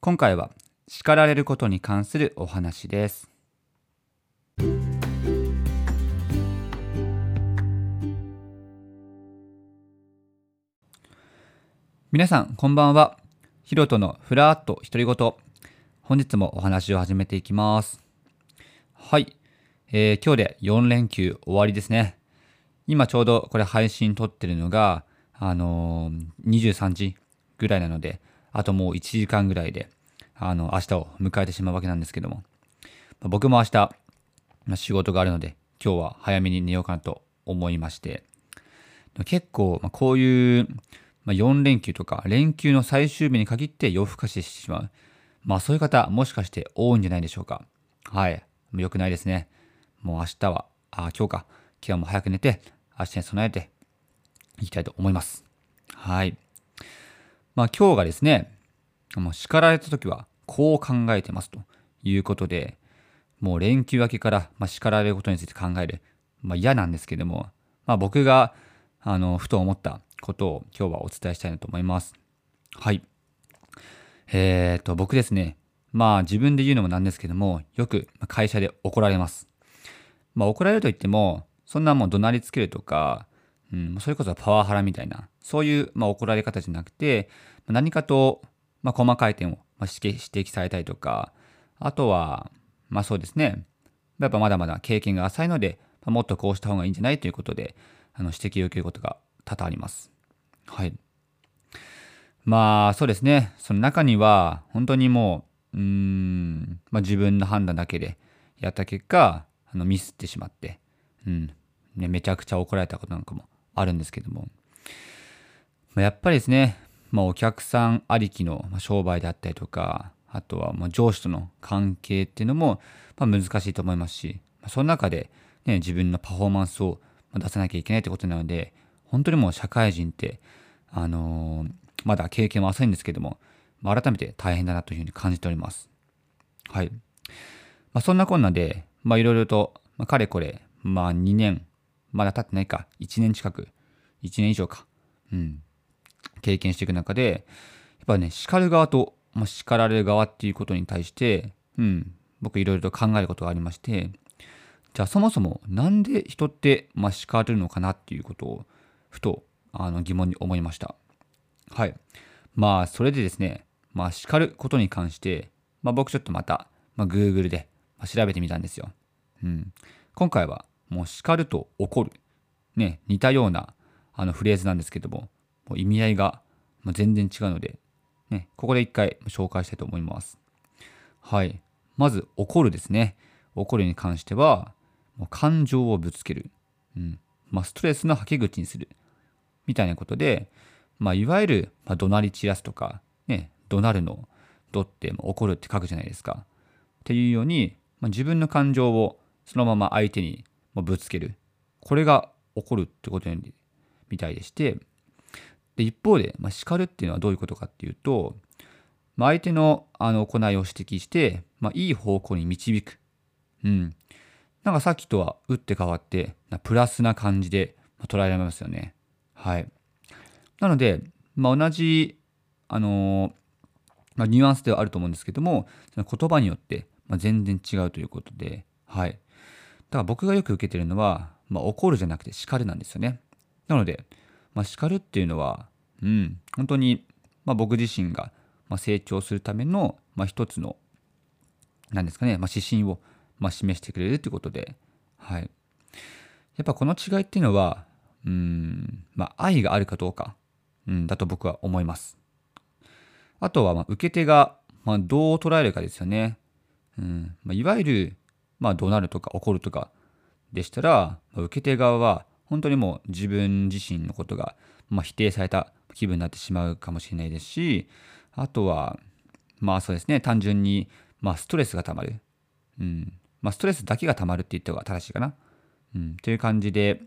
今回は叱られることに関するお話です。皆さん、こんばんは。ヒロトのふらっと独り言。本日もお話を始めていきます。はい。えー今日で4連休終わりですね。今ちょうどこれ配信撮ってるのが、あのー23時ぐらいなので、あともう1時間ぐらいで、あの、明日を迎えてしまうわけなんですけども、ま僕も明日、ま仕事があるので、今日は早めに寝ようかなと思いまして、結構、ま、こういう、ま、4連休とか連休の最終日に限って夜更かししてしまう。まあそういう方もしかして多いんじゃないでしょうか。はい。良くないですね。もう明日は、あ、今日か。今日も早く寝て、明日に備えていきたいと思います。はい。まあ今日がですね、もう叱られた時はこう考えてますということで、もう連休明けから、まあ、叱られることについて考える。まあ嫌なんですけども、まあ僕が、あの、ふと思ったことを今日はお伝えしたいなと思います。はい。えーと、僕ですね、まあ自分で言うのもなんですけども、よく会社で怒られます。まあ怒られると言っても、そんなもう怒鳴りつけるとか、うん、それこそパワハラみたいな、そういう、まあ、怒られ方じゃなくて、何かと、まあ、細かい点を、まあ、指摘されたりとか、あとは、まあそうですね、やっぱまだまだ経験が浅いので、まあもっとこうした方がいいんじゃないということで、あの指摘を受けることが多々あります。はい。まあそうですね、その中には、本当にもう、うん、まあ自分の判断だけでやった結果、あのミスってしまって、うん、ね、めちゃくちゃ怒られたことなんかもあるんですけども、ま、やっぱりですね、まあ、お客さんありきの商売であったりとか、あとはまあ上司との関係っていうのもまあ難しいと思いますし、まその中で、ね、自分のパフォーマンスを出さなきゃいけないってことなので、本当にもう社会人って、あのーまだ経験は浅いんですけども、まあ改めて大変だなというふうに感じております。はい。まあ、そんなこんなで、まあいろいろと、ま、かれこれ、まあ2年、まだ経ってないか、1年近く、1年以上か、うん、経験していく中で、やっぱね、叱る側と、まあ、叱られる側っていうことに対して、うん、僕いろいろと考えることがありまして、じゃあそもそもなんで人って、まあ、叱るのかなっていうことを、ふとあの疑問に思いました。はい。まあ、それでですね、まあ、叱ることに関して、まあ、僕ちょっとまた、まあ、Google で調べてみたんですよ。うん。今回は、もう叱ると怒る。ね、似たようなあのフレーズなんですけども、もう意味合いが全然違うので、ね、ここで一回紹介したいと思います。はい。まず、怒るですね。怒るに関しては、もう感情をぶつける。うん。まあ、ストレスの吐き口にする。みたいなことで、まあ、いわゆる、まあ、怒鳴り散らすとか、ね、怒鳴るの、怒って、まあ怒るって書くじゃないですか。っていうように、まあ、自分の感情をそのまま相手にぶつける。これが怒るってことにみたいでして、で一方で、まあ、叱るっていうのはどういうことかっていうと、まあ、相手のあの行いを指摘して、まあ、いい方向に導く。うん。なんかさっきとは打って変わって、なプラスな感じで捉えられますよね。はい。なので、まあ、同じ、あのまあ、ニュアンスではあると思うんですけども、その言葉によって、まあ、全然違うということで、はい。だから僕がよく受けてるのは、まあ、怒るじゃなくて叱るなんですよね。なので、まあ、叱るっていうのは、うん、本当に、まあ、僕自身が、まあ、成長するための、まあ、一つの、なんですかね、まあ、指針を、まあ、示してくれるということで、はい。やっぱこの違いっていうのは、うん、まあ、愛があるかどうか、うん、だと僕は思います。あとは、まあ、受け手が、まあ、どう捉えるかですよね。うんまあ、いわゆる、まあ、怒鳴るとか怒るとかでしたら、まあ受け手側は本当にもう自分自身のことが、まあ、否定された気分になってしまうかもしれないですし、あとは、まあそうですね、単純に、まあ、ストレスがたまる。うんまあ、ストレスだけがたまるって言った方が正しいかな。うん、という感じで、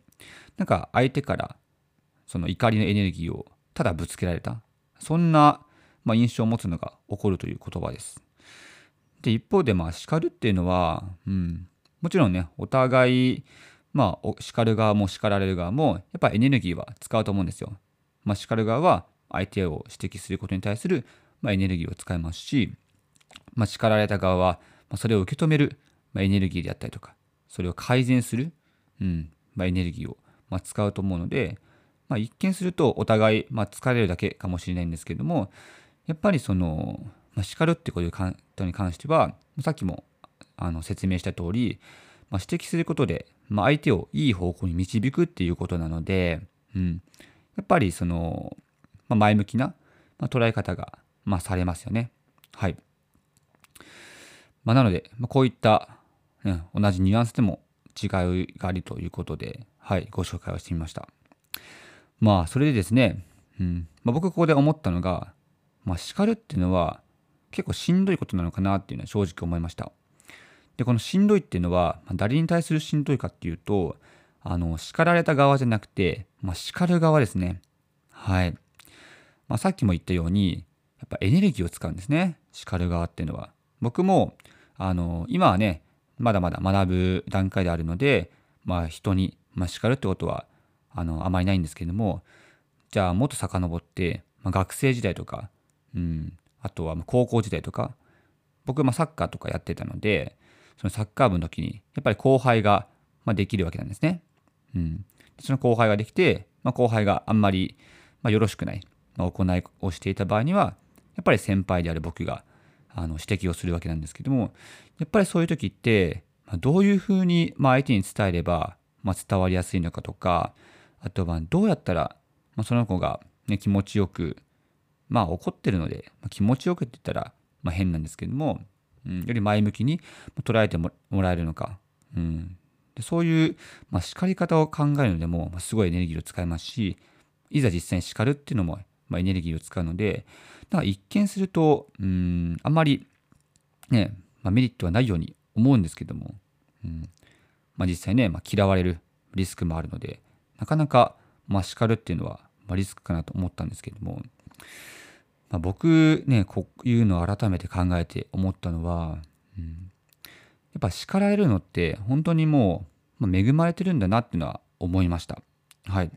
なんか相手からその怒りのエネルギーをただぶつけられた。そんな、まあ、印象を持つのが怒るという言葉です。で、一方で、まあ、叱るっていうのは、うん、もちろんね、お互い、まあ、叱る側も叱られる側も、やっぱエネルギーは使うと思うんですよ。まあ、叱る側は相手を指摘することに対する、まあ、エネルギーを使いますし、まあ、叱られた側は、まあ、それを受け止める、まあ、エネルギーであったりとか、それを改善する、うんまあ、エネルギーを、まあ、使うと思うので、まあ、一見するとお互い、まあ、疲れるだけかもしれないんですけれども、やっぱりその、まあ、叱るってことに関しては、さっきもあの説明した通り、まあ、指摘することで、まあ、相手をいい方向に導くっていうことなので、うん、やっぱりその、まあ、前向きな、ま、捉え方が、ま、されますよね。はい。まあ、なので、ま、こういった、うん、同じニュアンスでも違いがあるということで、はい、ご紹介をしてみました。まあ、それでですね、うんまあ、僕ここで思ったのが、まあ、叱るっていうのは結構しんどいことなのかなっていうのは正直思いました。で、このしんどいっていうのは、誰に対するしんどいかっていうと、あの、叱られた側じゃなくて、まあ、叱る側ですね。はい。まあ、さっきも言ったように、やっぱエネルギーを使うんですね。叱る側っていうのは。僕も、あの、今はね、まだまだ学ぶ段階であるので、まあ、人に、まあ、叱るってことは、あの、あまりないんですけども、じゃあ、もっと遡って、まあ、学生時代とか、うん、あとは高校時代とか、僕、まあ、サッカーとかやってたので、そのサッカー部の時に、やっぱり後輩が、まあ、できるわけなんですね。うん。その後輩ができて、まあ、後輩があんまり、まあ、よろしくない、まあ、行いをしていた場合には、やっぱり先輩である僕が、あの、指摘をするわけなんですけども、やっぱりそういう時って、まあ、どういうふうに、まあ、相手に伝えれば、まあ、伝わりやすいのかとか、あとはどうやったら、まあ、その子が、ね、気持ちよく、まあ怒ってるので、まあ、気持ちよくって言ったら、まあ、変なんですけども、うん、より前向きに捉えてもらえるのか、うん、でそういう、まあ、叱り方を考えるのでも、まあ、すごいエネルギーを使いますしいざ実際に叱るっていうのも、まあ、エネルギーを使うのでだから一見するとうんあんまりね、まあ、メリットはないように思うんですけども、うん。まあ、実際ね、まあ、嫌われるリスクもあるのでなかなか、まあ、叱るっていうのは、まあ、リスクかなと思ったんですけども、まあ、僕ねこういうのを改めて考えて思ったのは、うん、やっぱ叱られるのって本当にもう、ま、恵まれてるんだなっていうのは思いました。はい。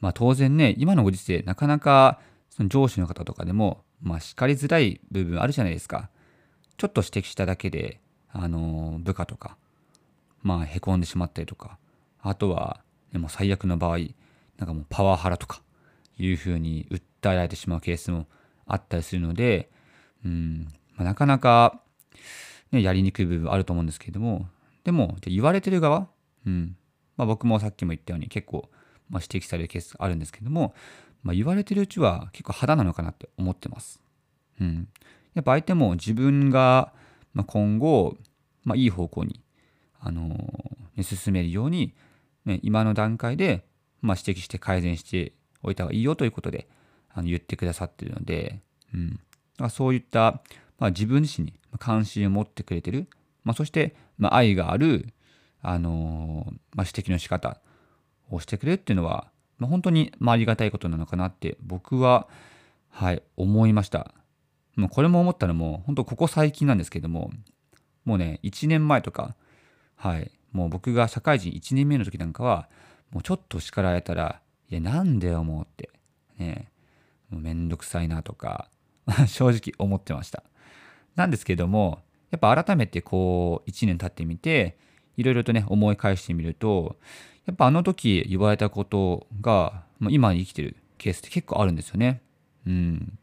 まあ当然ね今のご時世なかなかその上司の方とかでも、まあ、叱りづらい部分あるじゃないですか。ちょっと指摘しただけで、あの部下とか、まあ、へこんでしまったりとか、あとは、でも最悪の場合、なんかもうパワハラとか、いうふうに訴えられてしまうケースもあったりするので、うんまあ、なかなか、ね、やりにくい部分あると思うんですけれどもでも言われてる側、うんまあ、僕もさっきも言ったように結構、まあ、指摘されるケースがあるんですけども、まあ、言われてるうちは結構肌なのかなって思ってます。うん、やっぱ相手も自分が、ま、今後、まあ、いい方向に、あのー、ね、進めるように、ね、今の段階で、まあ、指摘して改善しておいた方がいいよということであの言ってくださってるので、うん、だそういった、まあ、自分自身に関心を持ってくれてる、まあ、そして、まあ、愛がある、あのー、まあ、指摘の仕方をしてくれるっていうのは、まあ、本当に、まあ、ありがたいことなのかなって僕は、はい、思いました。もうこれも思ったのも、本当ここ最近なんですけども、もうね、1年前とか、はい、もう僕が社会人1年目の時なんかは、もうちょっと叱られたら、いや、なんで思うって、ね、もうめんどくさいなとか 正直思ってました。なんですけども、やっぱ改めてこう、1年経ってみて、いろいろとね、思い返してみると、やっぱあの時言われたことが、まあ、今に生きてるケースって結構あるんですよね。うん。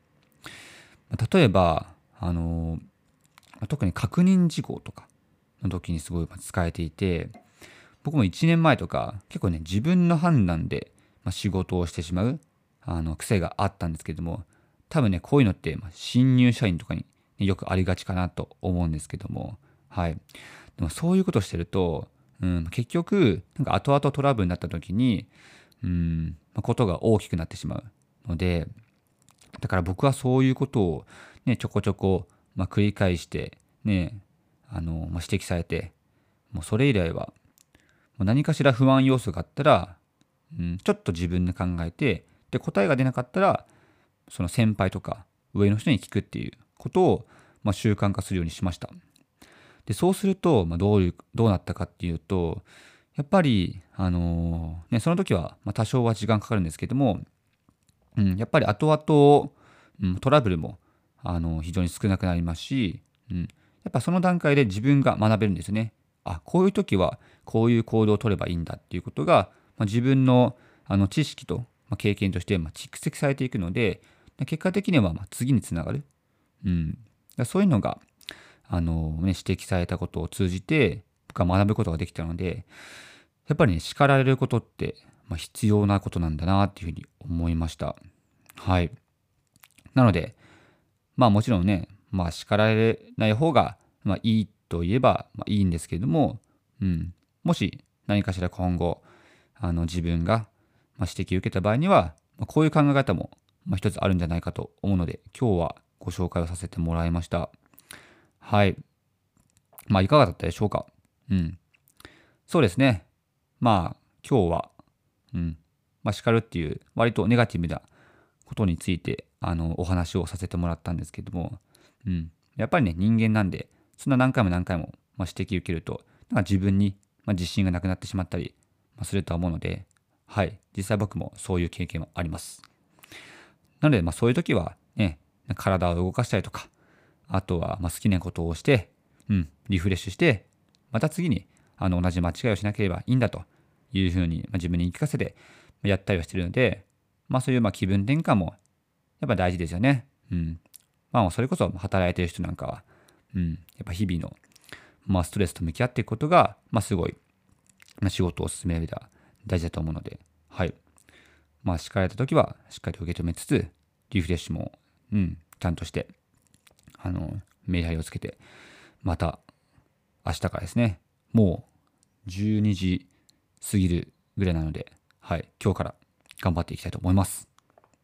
例えば、あの、特に確認事項とかの時にすごい使えていて、僕も1年前とか結構ね、自分の判断で、仕事をしてしまうあの癖があったんですけども多分ねこういうのって、ま、新入社員とかに、ね、よくありがちかなと思うんですけどもはい。でもそういうことしてると、うん、結局なんか後々トラブルになった時にうん、ま、ことが大きくなってしまうのでだから僕はそういうことを、ね、ちょこちょこ、まあ、繰り返してねあの、まあ、指摘されてもうそれ以来はもう何かしら不安要素があったらうん、ちょっと自分で考えてで答えが出なかったらその先輩とか上の人に聞くっていうことを、まあ、習慣化するようにしました。でそうすると、まあ、どういうどうなったかっていうとやっぱり、あのー、ね、その時は、まあ、多少は時間かかるんですけども、うん、やっぱり後々、うん、トラブルもあの非常に少なくなりますし、うん、やっぱその段階で自分が学べるんですね。あこういう時はこういう行動を取ればいいんだっていうことが、まあ、自分のあの知識と、まあ、経験としてま蓄積されていくので結果的にはま次につながる、うん、そういうのがあの、ね、指摘されたことを通じて僕は学ぶことができたのでやっぱりね叱られることってま必要なことなんだなっていうふうに思いました。はい。なので、まあもちろんね、まあ叱られない方が、まあ、いいといえば、まあ、いいんですけれども、うん、もし何かしら今後あの自分が、ま指摘を受けた場合には、ま、こういう考え方も、まあ、一つあるんじゃないかと思うので今日はご紹介をさせてもらいました。はい。まあいかがだったでしょうか？うん。そうですね。まあ今日は、うん、まあ叱るっていう割とネガティブなことについてあのお話をさせてもらったんですけども、うん、やっぱりね人間なんでそんな何回も何回も、ま指摘受けるとなんか自分に、ま自信がなくなってしまったり、まするとは思うので、はい、実際僕もそういう経験はあります。なので、まあ、そういう時はね体を動かしたりとかあとはま好きなことをして、うん、リフレッシュしてまた次にあの同じ間違いをしなければいいんだというふうに、ま自分に言い聞かせてやったりはしてるので、まあそういうま気分転換もやっぱ大事ですよね。うん。まあそれこそ働いてる人なんかは、うん、やっぱ日々の、まあ、ストレスと向き合っていくことが、まあすごい、ま、仕事を進める上では大事だと思うので、はい。まあ叱られた時はしっかり受け止めつつ、リフレッシュも、うん、ちゃんとして、あの、メリハリをつけて、また明日からですね、もう12時過ぎるぐらいなので、はい、今日から頑張っていきたいと思います。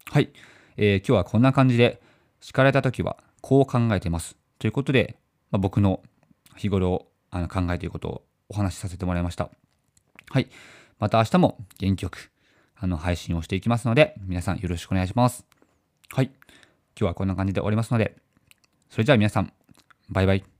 はい、えー、今日はこんな感じで、叱られた時はこう考えてます。ということで、まあ、僕の日頃あの考えていることをお話しさせてもらいました。はい、また明日も元気よくあの配信をしていきますので、皆さんよろしくお願いします。はい、今日はこんな感じで終わりますので、それじゃあ皆さん、バイバイ。